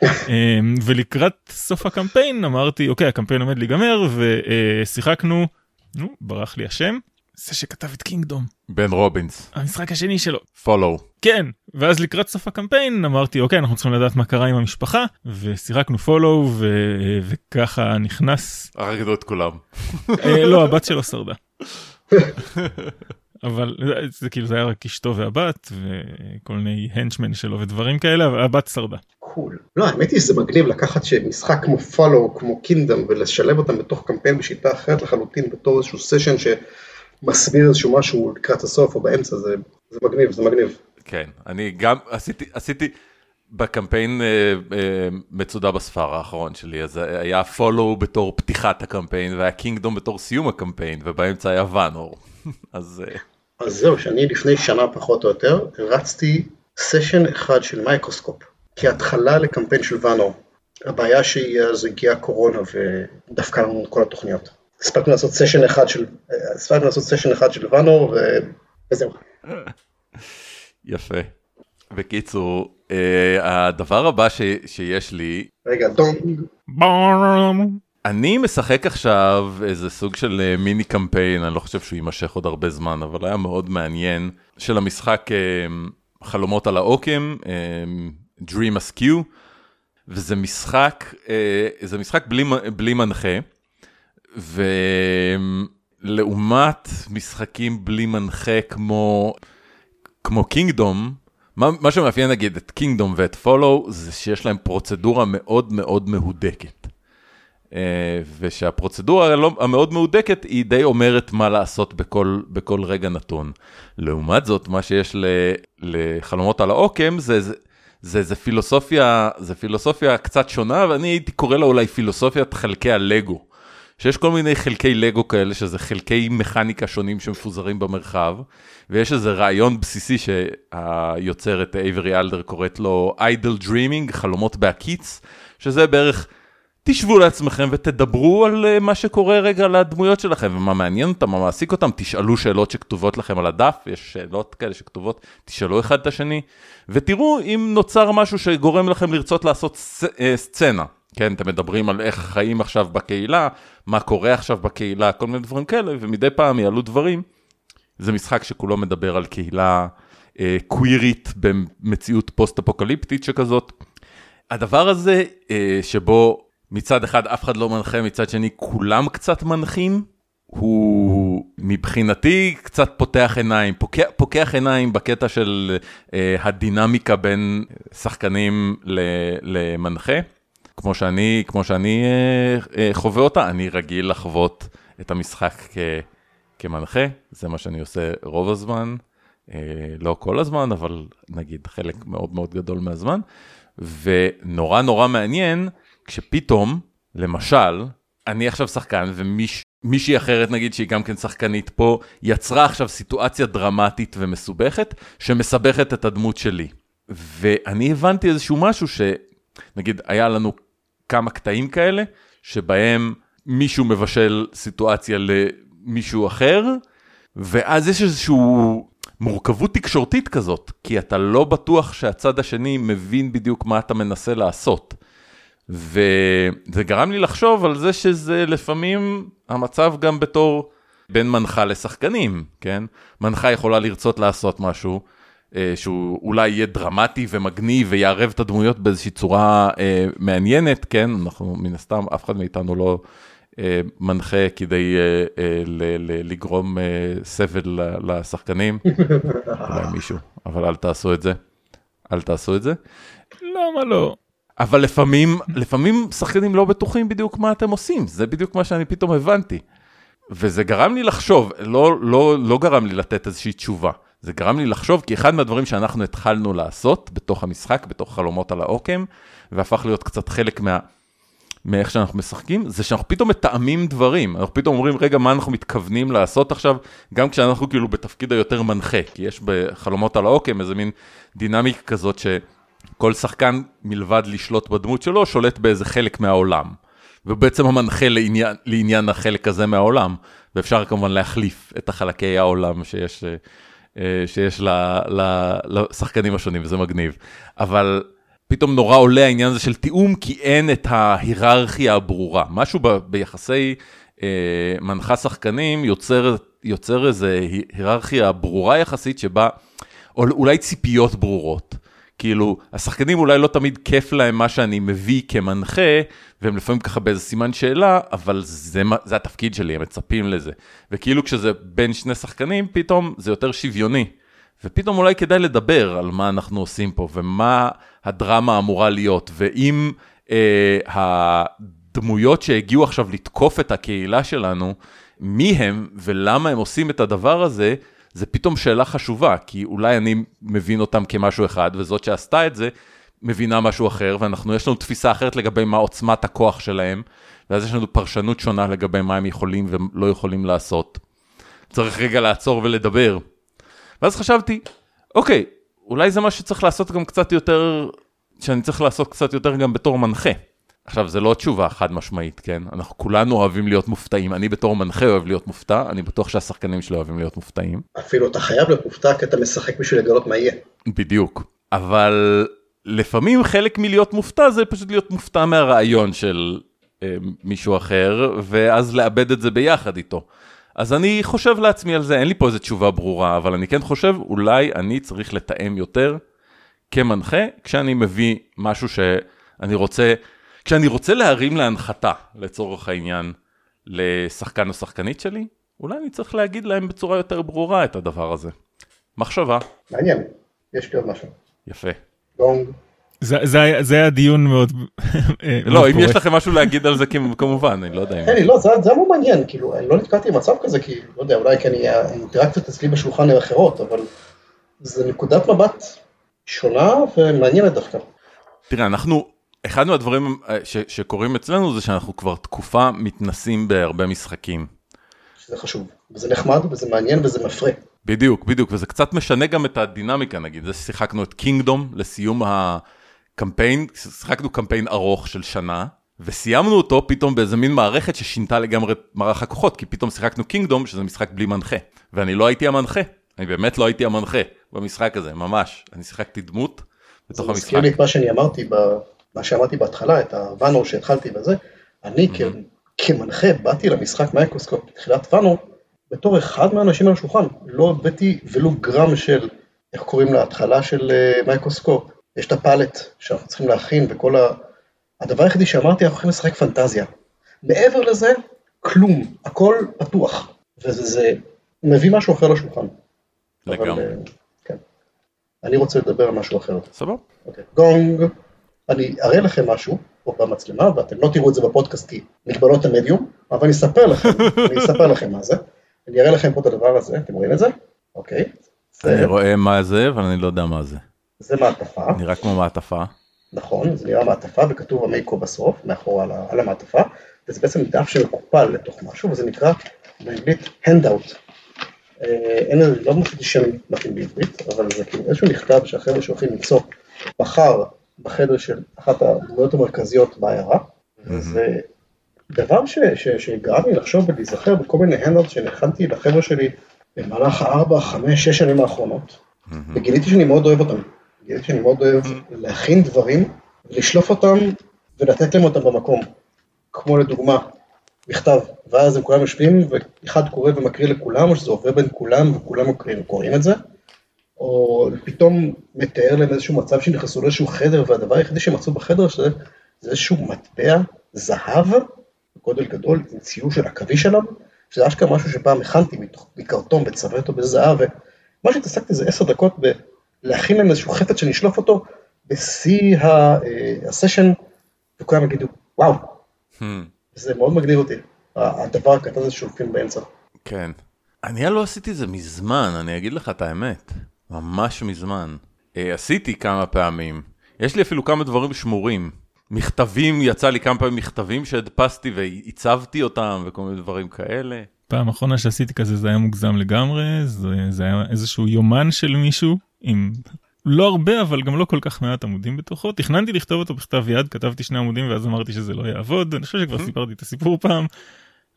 S2: אמ, ולקראת סוף הקמפיין אמרתי אוקיי הקמפיין עומד להיגמר ושיחקנו נו ברח לי השם זה שכתב את קינגדום
S1: בן רובינס
S2: המשחק השני שלו
S1: פולו
S2: כן ואז לקראת סוף הקמפיין אמרתי אוקיי אנחנו צריכים לדעת מה קרה עם המשפחה ושיחקנו פולו ו... וככה נכנס
S1: הרגנו את כולם
S2: אה, לא הבת שלו שרדה. אבל זה כאילו זה היה רק אשתו והבת וכל מיני הנצ'מן שלו ודברים כאלה אבל הבת שרדה.
S3: קול. לא האמת היא שזה מגניב לקחת משחק כמו פולו כמו קינדום ולשלב אותם בתוך קמפיין בשיטה אחרת לחלוטין בתור איזשהו סשן שמסביר איזשהו משהו לקראת הסוף או באמצע זה, זה מגניב זה מגניב.
S1: כן אני גם עשיתי עשיתי. בקמפיין uh, uh, מצודה בספר האחרון שלי, אז היה Follow בתור פתיחת הקמפיין, והיה Kingdom בתור סיום הקמפיין, ובאמצע היה ואנור. אז... אה...
S3: אז זהו, שאני לפני שנה פחות או יותר, רצתי סשן אחד של Microscope, כהתחלה לקמפיין של ואנור. הבעיה שהיא אז הגיעה קורונה ודפקה לנו את כל התוכניות. הספקנו לעשות סשן אחד של, הספקנו לעשות סשן אחד של ואנור, וזהו.
S1: יפה. בקיצור, אה, הדבר הבא ש, שיש לי,
S3: רגע, דונג.
S1: אני משחק עכשיו איזה סוג של אה, מיני קמפיין, אני לא חושב שהוא יימשך עוד הרבה זמן, אבל היה מאוד מעניין, של המשחק אה, חלומות על העוקם, אה, Dream Askew, וזה משחק, אה, זה משחק בלי, בלי מנחה, ולעומת משחקים בלי מנחה כמו, כמו קינגדום, מה, מה שמאפיין נגיד את קינגדום ואת פולו, זה שיש להם פרוצדורה מאוד מאוד מהודקת. Uh, ושהפרוצדורה המאוד מהודקת היא די אומרת מה לעשות בכל, בכל רגע נתון. לעומת זאת, מה שיש לחלומות על העוקם זה, זה, זה, זה פילוסופיה, זה פילוסופיה קצת שונה, ואני הייתי קורא לה אולי פילוסופיית חלקי הלגו. שיש כל מיני חלקי לגו כאלה, שזה חלקי מכניקה שונים שמפוזרים במרחב, ויש איזה רעיון בסיסי שהיוצרת אייברי אלדר קוראת לו idle dreaming, חלומות בהקיץ, שזה בערך... תשבו לעצמכם ותדברו על uh, מה שקורה רגע לדמויות שלכם ומה מעניין אותם, מה מעסיק אותם, תשאלו שאלות שכתובות לכם על הדף, יש שאלות כאלה שכתובות, תשאלו אחד את השני, ותראו אם נוצר משהו שגורם לכם לרצות לעשות uh, סצנה. כן, אתם מדברים על איך חיים עכשיו בקהילה, מה קורה עכשיו בקהילה, כל מיני דברים כאלה, ומדי פעם יעלו דברים. זה משחק שכולו מדבר על קהילה אה, קווירית במציאות פוסט-אפוקליפטית שכזאת. הדבר הזה, אה, שבו מצד אחד אף אחד לא מנחה, מצד שני כולם קצת מנחים, הוא מבחינתי קצת פותח עיניים, פוקח, פוקח עיניים בקטע של אה, הדינמיקה בין שחקנים למנחה. כמו שאני, כמו שאני אה, אה, חווה אותה, אני רגיל לחוות את המשחק כ, כמנחה, זה מה שאני עושה רוב הזמן, אה, לא כל הזמן, אבל נגיד חלק מאוד מאוד גדול מהזמן, ונורא נורא מעניין כשפתאום, למשל, אני עכשיו שחקן ומישהי אחרת נגיד שהיא גם כן שחקנית פה, יצרה עכשיו סיטואציה דרמטית ומסובכת שמסבכת את הדמות שלי. ואני הבנתי איזשהו משהו ש... נגיד, היה לנו כמה קטעים כאלה, שבהם מישהו מבשל סיטואציה למישהו אחר, ואז יש איזושהי מורכבות תקשורתית כזאת, כי אתה לא בטוח שהצד השני מבין בדיוק מה אתה מנסה לעשות. וזה גרם לי לחשוב על זה שזה לפעמים המצב גם בתור בין מנחה לשחקנים, כן? מנחה יכולה לרצות לעשות משהו, שהוא אולי יהיה דרמטי ומגניב ויערב את הדמויות באיזושהי צורה אה, מעניינת, כן? אנחנו מן הסתם, אף אחד מאיתנו לא אה, מנחה כדי אה, אה, ל- ל- לגרום אה, סבל לשחקנים, אולי מישהו, אבל אל תעשו את זה, אל תעשו את זה.
S2: למה לא?
S1: אבל לפעמים, לפעמים שחקנים לא בטוחים בדיוק מה אתם עושים, זה בדיוק מה שאני פתאום הבנתי. וזה גרם לי לחשוב, לא, לא, לא גרם לי לתת איזושהי תשובה. זה גרם לי לחשוב, כי אחד מהדברים שאנחנו התחלנו לעשות בתוך המשחק, בתוך חלומות על העוקם, והפך להיות קצת חלק מה... מאיך שאנחנו משחקים, זה שאנחנו פתאום מתאמים דברים, אנחנו פתאום אומרים, רגע, מה אנחנו מתכוונים לעשות עכשיו, גם כשאנחנו כאילו בתפקיד היותר מנחה, כי יש בחלומות על העוקם איזה מין דינמיקה כזאת שכל שחקן מלבד לשלוט בדמות שלו, שולט באיזה חלק מהעולם. ובעצם המנחה לעניין, לעניין החלק הזה מהעולם, ואפשר כמובן להחליף את החלקי העולם שיש אה, שיש לשחקנים השונים, וזה מגניב. אבל פתאום נורא עולה העניין הזה של תיאום, כי אין את ההיררכיה הברורה. משהו ב, ביחסי אה, מנחה שחקנים יוצר, יוצר איזו היררכיה ברורה יחסית, שבה, או אולי ציפיות ברורות. כאילו, השחקנים אולי לא תמיד כיף להם מה שאני מביא כמנחה, והם לפעמים ככה באיזה סימן שאלה, אבל זה, זה התפקיד שלי, הם מצפים לזה. וכאילו כשזה בין שני שחקנים, פתאום זה יותר שוויוני. ופתאום אולי כדאי לדבר על מה אנחנו עושים פה, ומה הדרמה אמורה להיות, ואם אה, הדמויות שהגיעו עכשיו לתקוף את הקהילה שלנו, מי הם ולמה הם עושים את הדבר הזה, זה פתאום שאלה חשובה, כי אולי אני מבין אותם כמשהו אחד, וזאת שעשתה את זה, מבינה משהו אחר, ואנחנו, יש לנו תפיסה אחרת לגבי מה עוצמת הכוח שלהם, ואז יש לנו פרשנות שונה לגבי מה הם יכולים ולא יכולים לעשות. צריך רגע לעצור ולדבר. ואז חשבתי, אוקיי, אולי זה מה שצריך לעשות גם קצת יותר, שאני צריך לעשות קצת יותר גם בתור מנחה. עכשיו, זה לא תשובה חד משמעית, כן? אנחנו כולנו אוהבים להיות מופתעים. אני בתור מנחה אוהב להיות מופתע, אני בטוח שהשחקנים שלי אוהבים להיות מופתעים.
S3: אפילו אתה חייב להיות מופתע כי אתה משחק בשביל לגלות מה יהיה.
S1: בדיוק. אבל לפעמים חלק מלהיות מופתע זה פשוט להיות מופתע מהרעיון של אה, מישהו אחר, ואז לאבד את זה ביחד איתו. אז אני חושב לעצמי על זה, אין לי פה איזה תשובה ברורה, אבל אני כן חושב, אולי אני צריך לתאם יותר כמנחה, כשאני מביא משהו שאני רוצה, כשאני רוצה להרים להנחתה, לצורך העניין, לשחקן או שחקנית שלי, אולי אני צריך להגיד להם בצורה יותר ברורה את הדבר הזה. מחשבה.
S3: מעניין, יש לי עוד משהו.
S1: יפה.
S3: גונג.
S2: זה, זה, זה היה דיון מאוד...
S1: לא, אם. יש לכם משהו להגיד על זה, כמ- כמובן, אני לא יודע אם...
S3: כן, לא, זה זה היה מאוד מעניין, כאילו, אני לא נתקעתי במצב כזה, כי, לא יודע, אולי כי אני, האינטראקציות אצלי בשולחן הן אחרות, אבל זה נקודת מבט שונה ומעניינת דווקא.
S1: תראה, אנחנו, אחד מהדברים אה, ש- שקורים אצלנו זה שאנחנו כבר תקופה מתנסים בהרבה משחקים.
S3: שזה חשוב, וזה נחמד, וזה מעניין, וזה מפרה.
S1: בדיוק, בדיוק, וזה קצת משנה גם את הדינמיקה, נגיד, זה ששיחקנו את קינגדום לסיום הקמפיין, שיחקנו קמפיין ארוך של שנה, וסיימנו אותו פתאום באיזה מין מערכת ששינתה לגמרי את מערך הכוחות, כי פתאום שיחקנו קינגדום, שזה משחק בלי מנחה, ואני לא הייתי המנחה, אני באמת לא הייתי המנחה במשחק הזה, ממש, אני שיחקתי דמות בתוך
S3: זה
S1: המשחק.
S3: מזכיר לי את מה שאני אמרתי, ב, מה שאמרתי בהתחלה, את הוואנור שהתחלתי בזה. אני כ, כמנחה באתי למשחק Microscope בתחילת ואנור, בתור אחד מהאנשים על השולחן, לא הבאתי ולו גרם של, איך קוראים להתחלה של אה, Microscope, יש את ה palette שאנחנו צריכים להכין וכל ה... הדבר היחידי שאמרתי, אנחנו הולכים לשחק פנטזיה. מעבר לזה, כלום, הכל פתוח, וזה זה מביא משהו אחר לשולחן. אבל,
S1: לגמרי.
S3: אה, כן. אני רוצה לדבר על משהו אחר.
S1: סבבה?
S3: אוקיי, גונג. אני אראה לכם משהו פה במצלמה, ואתם לא תראו את זה בפודקאסט כי מגבלות המדיום, אבל אני אספר לכם, אני אספר לכם מה זה. אני אראה לכם פה את הדבר הזה, אתם רואים את זה? אוקיי.
S1: אני רואה מה זה, אבל אני לא יודע מה זה.
S3: זה מעטפה,
S1: נראה כמו מעטפה.
S3: נכון, זה נראה מעטפה וכתוב המיקרו בסוף, מאחורה על, על המעטפה, וזה בעצם דף שמקופל לתוך משהו, וזה נקרא באנגלית handout. אה, אין לזה, לא מצאתי שם מתאים בעברית, אבל זה כאילו איזשהו מכתב שהחבר'ה שהולכים למצוא מחר בחדר של אחת הדמויות המרכזיות בעיירה, וזה דבר ש- ש- שגרם לי לחשוב ולהיזכר בכל מיני handout שהכנתי לחבר'ה שלי במהלך הארבע, חמש, שש שנים האחרונות, וגיליתי שאני מאוד אוהב אותם. גיליתי שאני מאוד אוהב להכין דברים, לשלוף אותם ולתת להם אותם במקום. כמו לדוגמה, מכתב, ואז הם כולם יושבים, ואחד קורא ומקריא לכולם, או שזה עובר בין כולם, וכולם קוראים את זה, או פתאום מתאר להם איזשהו מצב שנכנסו לאיזשהו חדר, והדבר היחידי שהם מצאו בחדר שזה זה איזשהו מטבע זהב, בגודל גדול, עם ציור של עכביש עליו, שזה אשכרה משהו שפעם הכנתי מקרטון וצבע אותו בזהב, ומה שהתעסקתי זה עשר דקות בלהכין להם איזשהו חפץ שנשלוף אותו בשיא אה, הסשן, וכולם יגידו, וואו,
S1: Hmm,
S3: זה מאוד מגניב אותי, הדבר הקטן הזה שולפים באמצע.
S1: כן. אני לא עשיתי זה מזמן, אני אגיד לך את האמת. ממש מזמן. אה, עשיתי כמה פעמים. יש לי אפילו כמה דברים שמורים. מכתבים, יצא לי כמה פעמים מכתבים שהדפסתי והצבתי אותם וכל מיני דברים כאלה.
S2: פעם אחרונה שעשיתי כזה זה היה מוגזם לגמרי, זה, זה היה איזשהו יומן של מישהו עם לא הרבה אבל גם לא כל כך מעט עמודים בתוכו. תכננתי לכתוב אותו בכתב יד, כתבתי שני עמודים ואז אמרתי שזה לא יעבוד, אני חושב שכבר סיפרתי את הסיפור פעם.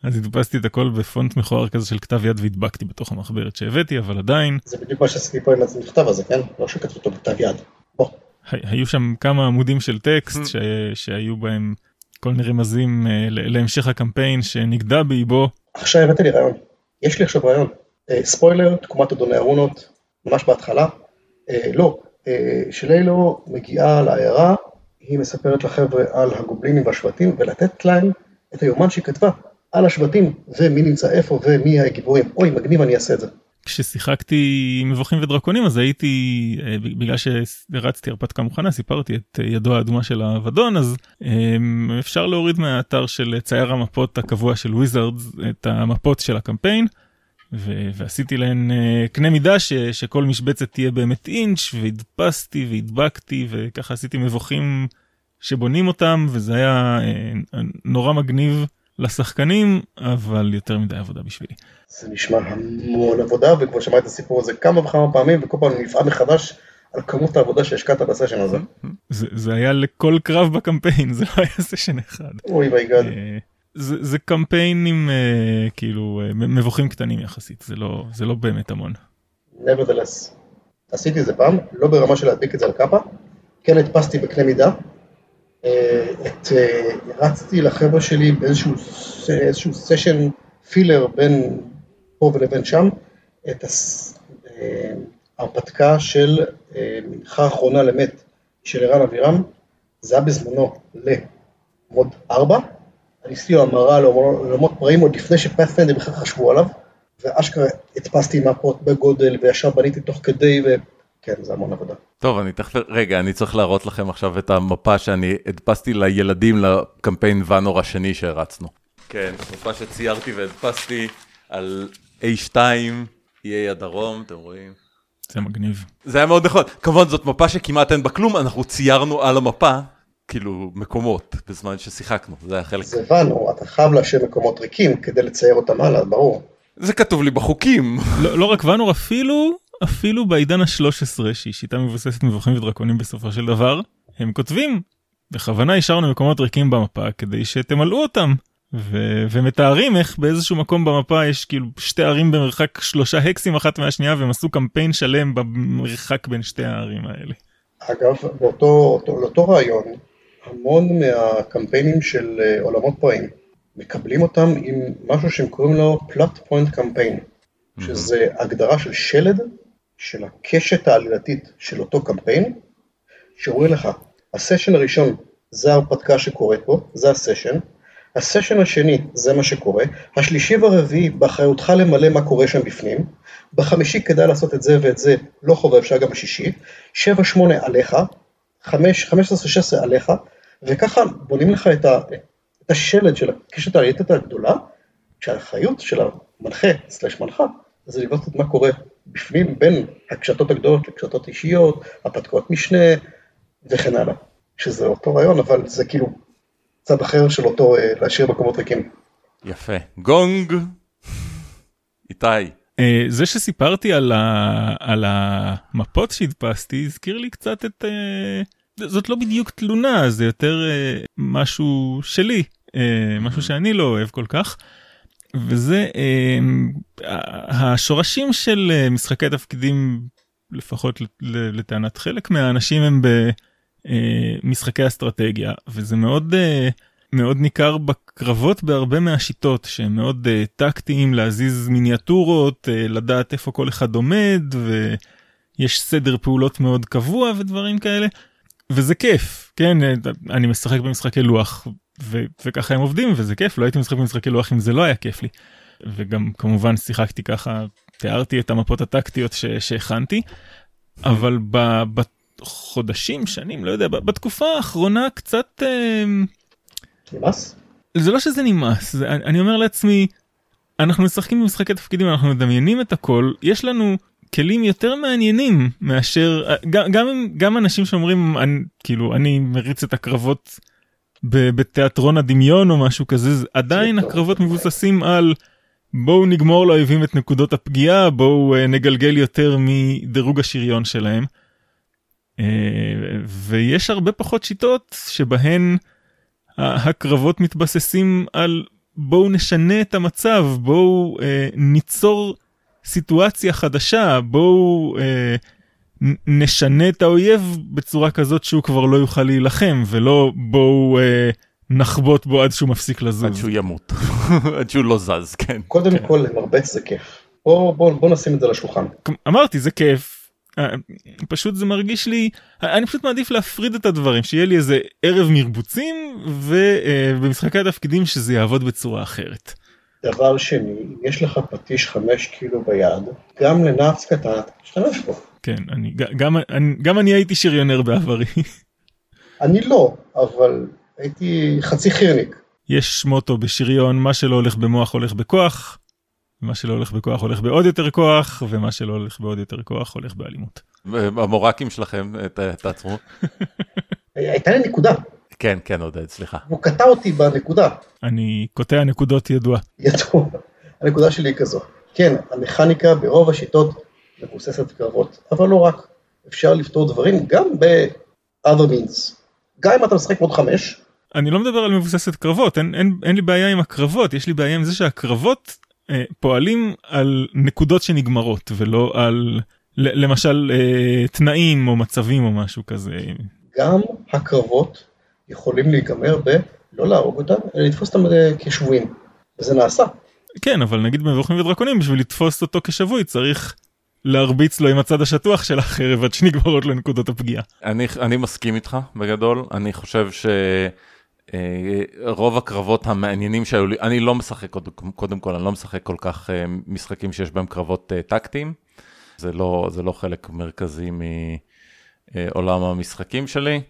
S2: אז הדפסתי את הכל בפונט מכוער כזה של כתב יד והדבקתי בתוך המחברת שהבאתי, אבל עדיין
S3: זה בדיוק מה שעשיתי פה עם המכתב הזה, כן? לא שכתבו אותו בכתב יד. בוא,
S2: היו שם כמה עמודים של טקסט ש... שהיו בהם כל מיני רמזים אה, ל- להמשך הקמפיין שנגדע באיבו.
S3: עכשיו הבאת לי רעיון. יש לי עכשיו רעיון. אה, ספוילר, תקומת אדוני הרונות, ממש בהתחלה. אה, לא, אה, שלילו מגיעה לעיירה, היא מספרת לחבר'ה על הגובלינים והשבטים, ולתת להם את היומן שהיא כתבה על השבטים, ומי נמצא איפה ומי הגיבורים. אוי, מגניב, אני אעשה את זה.
S2: כששיחקתי מבוכים ודרקונים אז הייתי אה, בגלל שהרצתי הרפתקה מוכנה סיפרתי את אה, ידו האדומה של האבדון אז אה, אפשר להוריד מהאתר של צייר המפות הקבוע של Wizards את המפות של הקמפיין. ו- ועשיתי להן אה, קנה מידה ש- שכל משבצת תהיה באמת אינץ' והדפסתי והדבקתי וככה עשיתי מבוכים שבונים אותם וזה היה נורא מגניב לשחקנים אבל יותר מדי עבודה בשבילי.
S3: זה נשמע המון עבודה, וכבר שמעתי את הסיפור הזה כמה וכמה פעמים, וכל פעם נפעם מחדש על כמות העבודה שהשקעת בסשן הזה.
S2: זה, זה היה לכל קרב בקמפיין, זה לא היה סשן אחד.
S3: אוי וייגד.
S2: אה, זה, זה קמפיין עם אה, כאילו אה, מבוכים קטנים יחסית, זה לא, זה לא באמת המון.
S3: nevertheless. עשיתי את זה פעם, לא ברמה של להדביק את זה על קאפה, כן הדפסתי בקנה מידה. אה, את, אה, הרצתי לחבר'ה שלי באיזשהו סשן פילר בין פה ולבין שם, את הס- אה, ההרפתקה של מנחה אחרונה למת של ערן אבירם, זה היה בזמנו למוד 4, אני עשיתי לו המרה לעולמות פראים עוד לפני שפאת'פנדר בכלל חשבו עליו, ואשכרה הדפסתי מפות בגודל וישר בניתי תוך כדי, וכן, זה המון עבודה.
S1: טוב, אני תכף, רגע, אני צריך להראות לכם עכשיו את המפה שאני הדפסתי לילדים לקמפיין ואנור השני שהרצנו. כן, מפה שציירתי והדפסתי על A2, איי הדרום, אתם רואים?
S2: זה מגניב.
S1: זה היה מאוד נכון. כמובן, זאת מפה שכמעט אין בה כלום, אנחנו ציירנו על המפה, כאילו, מקומות, בזמן ששיחקנו, זה היה חלק.
S3: אז הבנו, אתה חייב להשאיר מקומות ריקים כדי לצייר אותם הלאה, ברור.
S1: זה כתוב לי בחוקים.
S2: לא, לא רק ואנור אפילו אפילו בעידן ה-13 שהיא שיטה מבוססת מבוכים ודרקונים בסופו של דבר הם כותבים בכוונה השארנו מקומות ריקים במפה כדי שתמלאו אותם ו- ומתארים איך באיזשהו מקום במפה יש כאילו שתי ערים במרחק שלושה הקסים אחת מהשנייה והם עשו קמפיין שלם במרחק בין שתי הערים האלה.
S3: אגב, באותו אותו, לאותו רעיון, המון מהקמפיינים של אה, עולמות פראים, מקבלים אותם עם משהו שהם קוראים לו פלוט פוינט קמפיין, שזה הגדרה של שלד של הקשת העלילתית של אותו קמפיין, שאומרים לך, הסשן הראשון זה ההרפתקה שקורית בו, זה הסשן, הסשן השני זה מה שקורה, השלישי והרביעי באחריותך למלא מה קורה שם בפנים, בחמישי כדאי לעשות את זה ואת זה, לא חובה אפשר גם בשישי, שבע שמונה עליך, חמש, חמש עשרה שש עשרה עליך, וככה בונים לך את, ה, את השלד של הקשת העלילתית הגדולה, כשהאחריות של המנחה, סלש מנחה, זה לבנות את מה קורה בפנים בין הקשתות הגדולות לקשתות אישיות, הפתקות משנה וכן הלאה. שזה אותו רעיון, אבל זה כאילו צד אחר של אותו אה, להשאיר מקומות ריקים.
S1: יפה. גונג. איתי.
S2: אה, זה שסיפרתי על, ה... על המפות שהדפסתי הזכיר לי קצת את... אה, זאת לא בדיוק תלונה זה יותר אה, משהו שלי משהו שאני לא אוהב כל כך. וזה השורשים של משחקי תפקידים לפחות לטענת חלק מהאנשים הם במשחקי אסטרטגיה וזה מאוד מאוד ניכר בקרבות בהרבה מהשיטות שהם מאוד טקטיים להזיז מיניאטורות לדעת איפה כל אחד עומד ויש סדר פעולות מאוד קבוע ודברים כאלה וזה כיף כן? אני משחק במשחקי לוח וככה הם עובדים וזה כיף לא הייתי משחק במשחקי לוח אם זה לא היה כיף לי וגם כמובן שיחקתי ככה תיארתי את המפות הטקטיות ש- שהכנתי אבל בחודשים שנים לא יודע בתקופה האחרונה קצת. Uh,
S3: נמאס?
S2: זה לא שזה נמאס, זה, אני אומר לעצמי, אנחנו משחקים במשחקי תפקידים, אנחנו מדמיינים את הכל, יש לנו כלים יותר מעניינים מאשר, גם, גם, גם אנשים שאומרים, אני, כאילו, אני מריץ את הקרבות בתיאטרון הדמיון או משהו כזה, עדיין הקרבות מבוססים על בואו נגמור לאויבים את נקודות הפגיעה, בואו uh, נגלגל יותר מדירוג השריון שלהם. Uh, ויש הרבה פחות שיטות שבהן הקרבות מתבססים על בואו נשנה את המצב, בואו אה, ניצור סיטואציה חדשה, בואו אה, נשנה את האויב בצורה כזאת שהוא כבר לא יוכל להילחם, ולא בואו אה, נחבוט בו עד שהוא מפסיק לזוז.
S1: עד שהוא ימות, עד שהוא לא זז, כן.
S3: קודם כן. כל למרבץ זה כיף. בוא, בוא, בוא נשים את זה לשולחן.
S2: אמרתי זה כיף. פשוט זה מרגיש לי אני פשוט מעדיף להפריד את הדברים שיהיה לי איזה ערב מרבוצים ובמשחקי התפקידים שזה יעבוד בצורה אחרת.
S3: דבר שני אם יש לך פטיש 5 קילו ביד גם לנאץ קטן תשתמש בו.
S2: כן אני גם אני גם אני הייתי שריונר בעברי.
S3: אני לא אבל הייתי חצי חירניק.
S2: יש מוטו בשריון מה שלא הולך במוח הולך בכוח. מה שלא הולך בכוח הולך בעוד יותר כוח ומה שלא הולך בעוד יותר כוח הולך באלימות.
S1: המורקים שלכם תעצרו.
S3: הייתה לי נקודה.
S1: כן כן עודד סליחה.
S3: הוא קטע אותי בנקודה.
S2: אני קוטע נקודות ידוע.
S3: ידוע. הנקודה שלי היא כזו. כן המכניקה ברוב השיטות מבוססת קרבות אבל לא רק. אפשר לפתור דברים גם ב-other means. גם אם אתה משחק מוד 5,
S2: אני לא מדבר על מבוססת קרבות, אין, אין, אין לי בעיה עם הקרבות, יש לי בעיה עם זה שהקרבות אה, פועלים על נקודות שנגמרות ולא על ל, למשל אה, תנאים או מצבים או משהו כזה.
S3: גם הקרבות יכולים להיגמר בלא להרוג אותם, אלא לתפוס אותם אה, כשבויים, וזה נעשה.
S2: כן, אבל נגיד במבוכים ודרקונים בשביל לתפוס אותו כשבוי צריך להרביץ לו עם הצד השטוח של החרב עד שנגמרות לו נקודות הפגיעה.
S1: אני, אני מסכים איתך בגדול, אני חושב ש... אה, רוב הקרבות המעניינים שהיו לי, אני לא משחק, קודם כל, אני לא משחק כל כך אה, משחקים שיש בהם קרבות אה, טקטיים. זה לא, זה לא חלק מרכזי מעולם המשחקים שלי,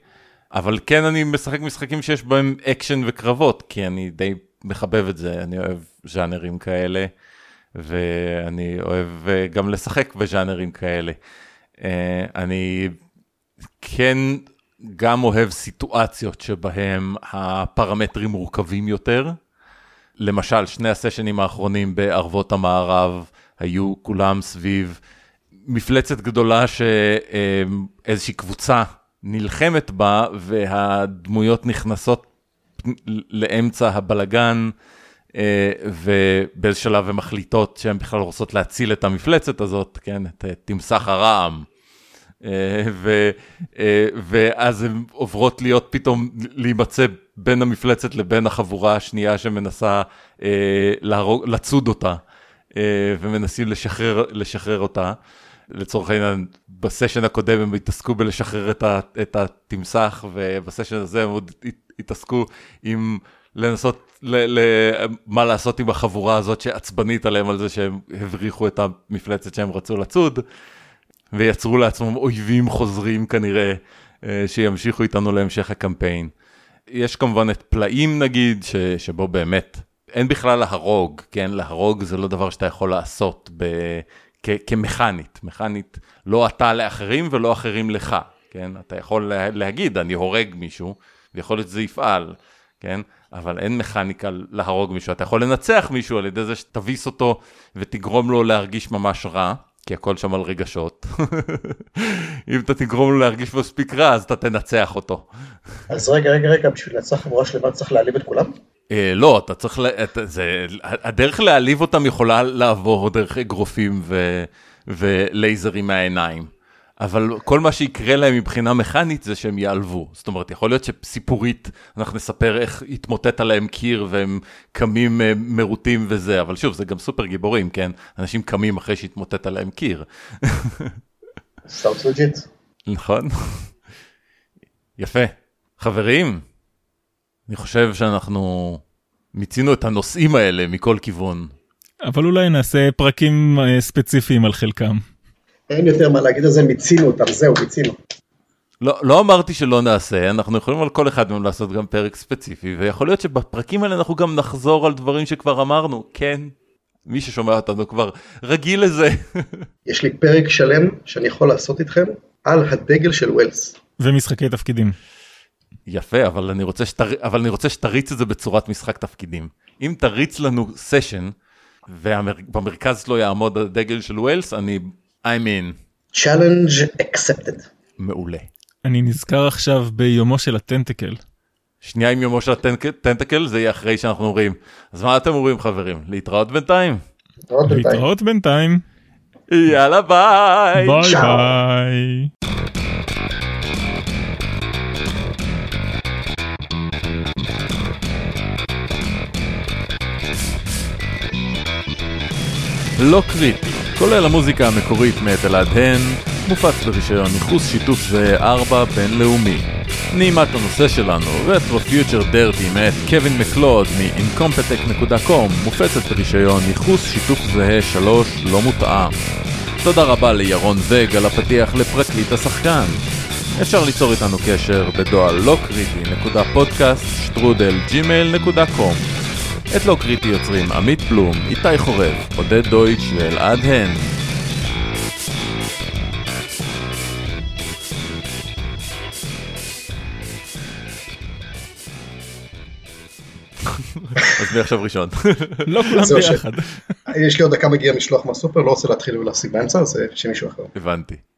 S1: אבל כן אני משחק משחקים שיש בהם אקשן וקרבות, כי אני די מחבב את זה, אני אוהב ז'אנרים כאלה, ואני אוהב גם לשחק בז'אנרים כאלה. אני כן גם אוהב סיטואציות שבהם הפרמטרים מורכבים יותר. למשל, שני הסשנים האחרונים בערבות המערב היו כולם סביב מפלצת גדולה שאיזושהי קבוצה נלחמת בה והדמויות נכנסות לאמצע הבלגן ובאיזה שלב הן מחליטות שהן בכלל רוצות להציל את המפלצת הזאת, כן, את תמסך הרעם. אה, ו, אה, ואז הן עוברות להיות פתאום להימצא בין המפלצת לבין החבורה השנייה שמנסה אה, להרוג, לצוד אותה, ומנסים לשחרר, לשחרר אותה. לצורך העניין, בסשן הקודם הם התעסקו בלשחרר את, ה, את התמסך, ובסשן הזה הם עוד התעסקו עם לנסות, ל, ל, מה לעשות עם החבורה הזאת שעצבנית עליהם על זה שהם הבריחו את המפלצת שהם רצו לצוד. ויצרו לעצמם אויבים חוזרים כנראה, אה, שימשיכו איתנו להמשך הקמפיין. יש כמובן את פלאים נגיד, ש, שבו באמת אין בכלל להרוג, כן? להרוג זה לא דבר שאתה יכול לעשות ב, כ, כמכנית. מכנית, לא אתה לאחרים ולא אחרים לך, כן? אתה יכול לה, להגיד, אני הורג מישהו, ויכול להיות שזה יפעל, כן? אבל אין מכניקה להרוג מישהו. אתה יכול לנצח מישהו על ידי זה שתביס אותו ותגרום לו להרגיש ממש רע. כי הכל שם על רגשות. אם אתה תגרום לו להרגיש מספיק רע, אז אתה תנצח אותו.
S3: אז רגע, רגע, רגע, בשביל לנצח חבורה שלמה צריך להעליב את כולם?
S1: אה, לא, אתה צריך, זה, הדרך להעליב אותם יכולה לעבור דרך אגרופים ולייזרים מהעיניים. אבל כל מה שיקרה להם מבחינה מכנית זה שהם ייעלבו. זאת אומרת, יכול להיות שסיפורית אנחנו נספר איך התמוטט עליהם קיר והם קמים אה, מרוטים וזה, אבל שוב, זה גם סופר גיבורים, כן? אנשים קמים אחרי שהתמוטט עליהם קיר.
S3: Sounds legit.
S1: נכון. יפה. חברים, אני חושב שאנחנו מיצינו את הנושאים האלה מכל כיוון.
S2: אבל אולי נעשה פרקים אה, ספציפיים על חלקם.
S3: אין יותר מה להגיד על זה, מיצינו אותם, זהו, מיצינו.
S1: לא, לא אמרתי שלא נעשה, אנחנו יכולים על כל אחד מהם לעשות גם פרק ספציפי, ויכול להיות שבפרקים האלה אנחנו גם נחזור על דברים שכבר אמרנו, כן, מי ששומע אותנו כבר רגיל לזה.
S3: יש לי פרק שלם שאני יכול לעשות איתכם על הדגל של ויילס.
S2: ומשחקי תפקידים.
S1: יפה, אבל אני רוצה, שתר... אבל אני רוצה שתריץ את זה בצורת משחק תפקידים. אם תריץ לנו סשן, ובמרכז לא יעמוד הדגל של ויילס, אני I'm in.
S3: challenge accepted.
S1: מעולה.
S2: אני נזכר עכשיו ביומו של ה tentacle.
S1: שנייה עם יומו של ה tentacle זה יהיה אחרי שאנחנו אומרים. אז מה אתם אומרים חברים? להתראות בינתיים?
S2: להתראות בינתיים.
S1: יאללה ביי.
S2: ביי ביי.
S1: לא קריטי כולל המוזיקה המקורית מאת אלעד הן, מופץ ברישיון ייחוס שיתוף זהה 4 בינלאומי. נעימת הנושא שלנו, Retro Future Dirty מאת קווין מקלוד מ-incompetech.com, מופצת ברישיון ייחוס שיתוף זהה 3 לא מותאם. תודה רבה לירון זג על הפתיח לפרקליט השחקן. אפשר ליצור איתנו קשר בדואל לא קריטי נקודה פודקאסט שטרודל gmail.com את לא קריטי יוצרים עמית פלום, איתי חורב, עודד דויטש ואלעד הן. אז מי עכשיו ראשון?
S2: לא כולם ביחד.
S3: יש לי עוד דקה מגיע משלוח מהסופר, לא רוצה להתחיל ולהפסיק באמצע, אז שמישהו אחר.
S1: הבנתי.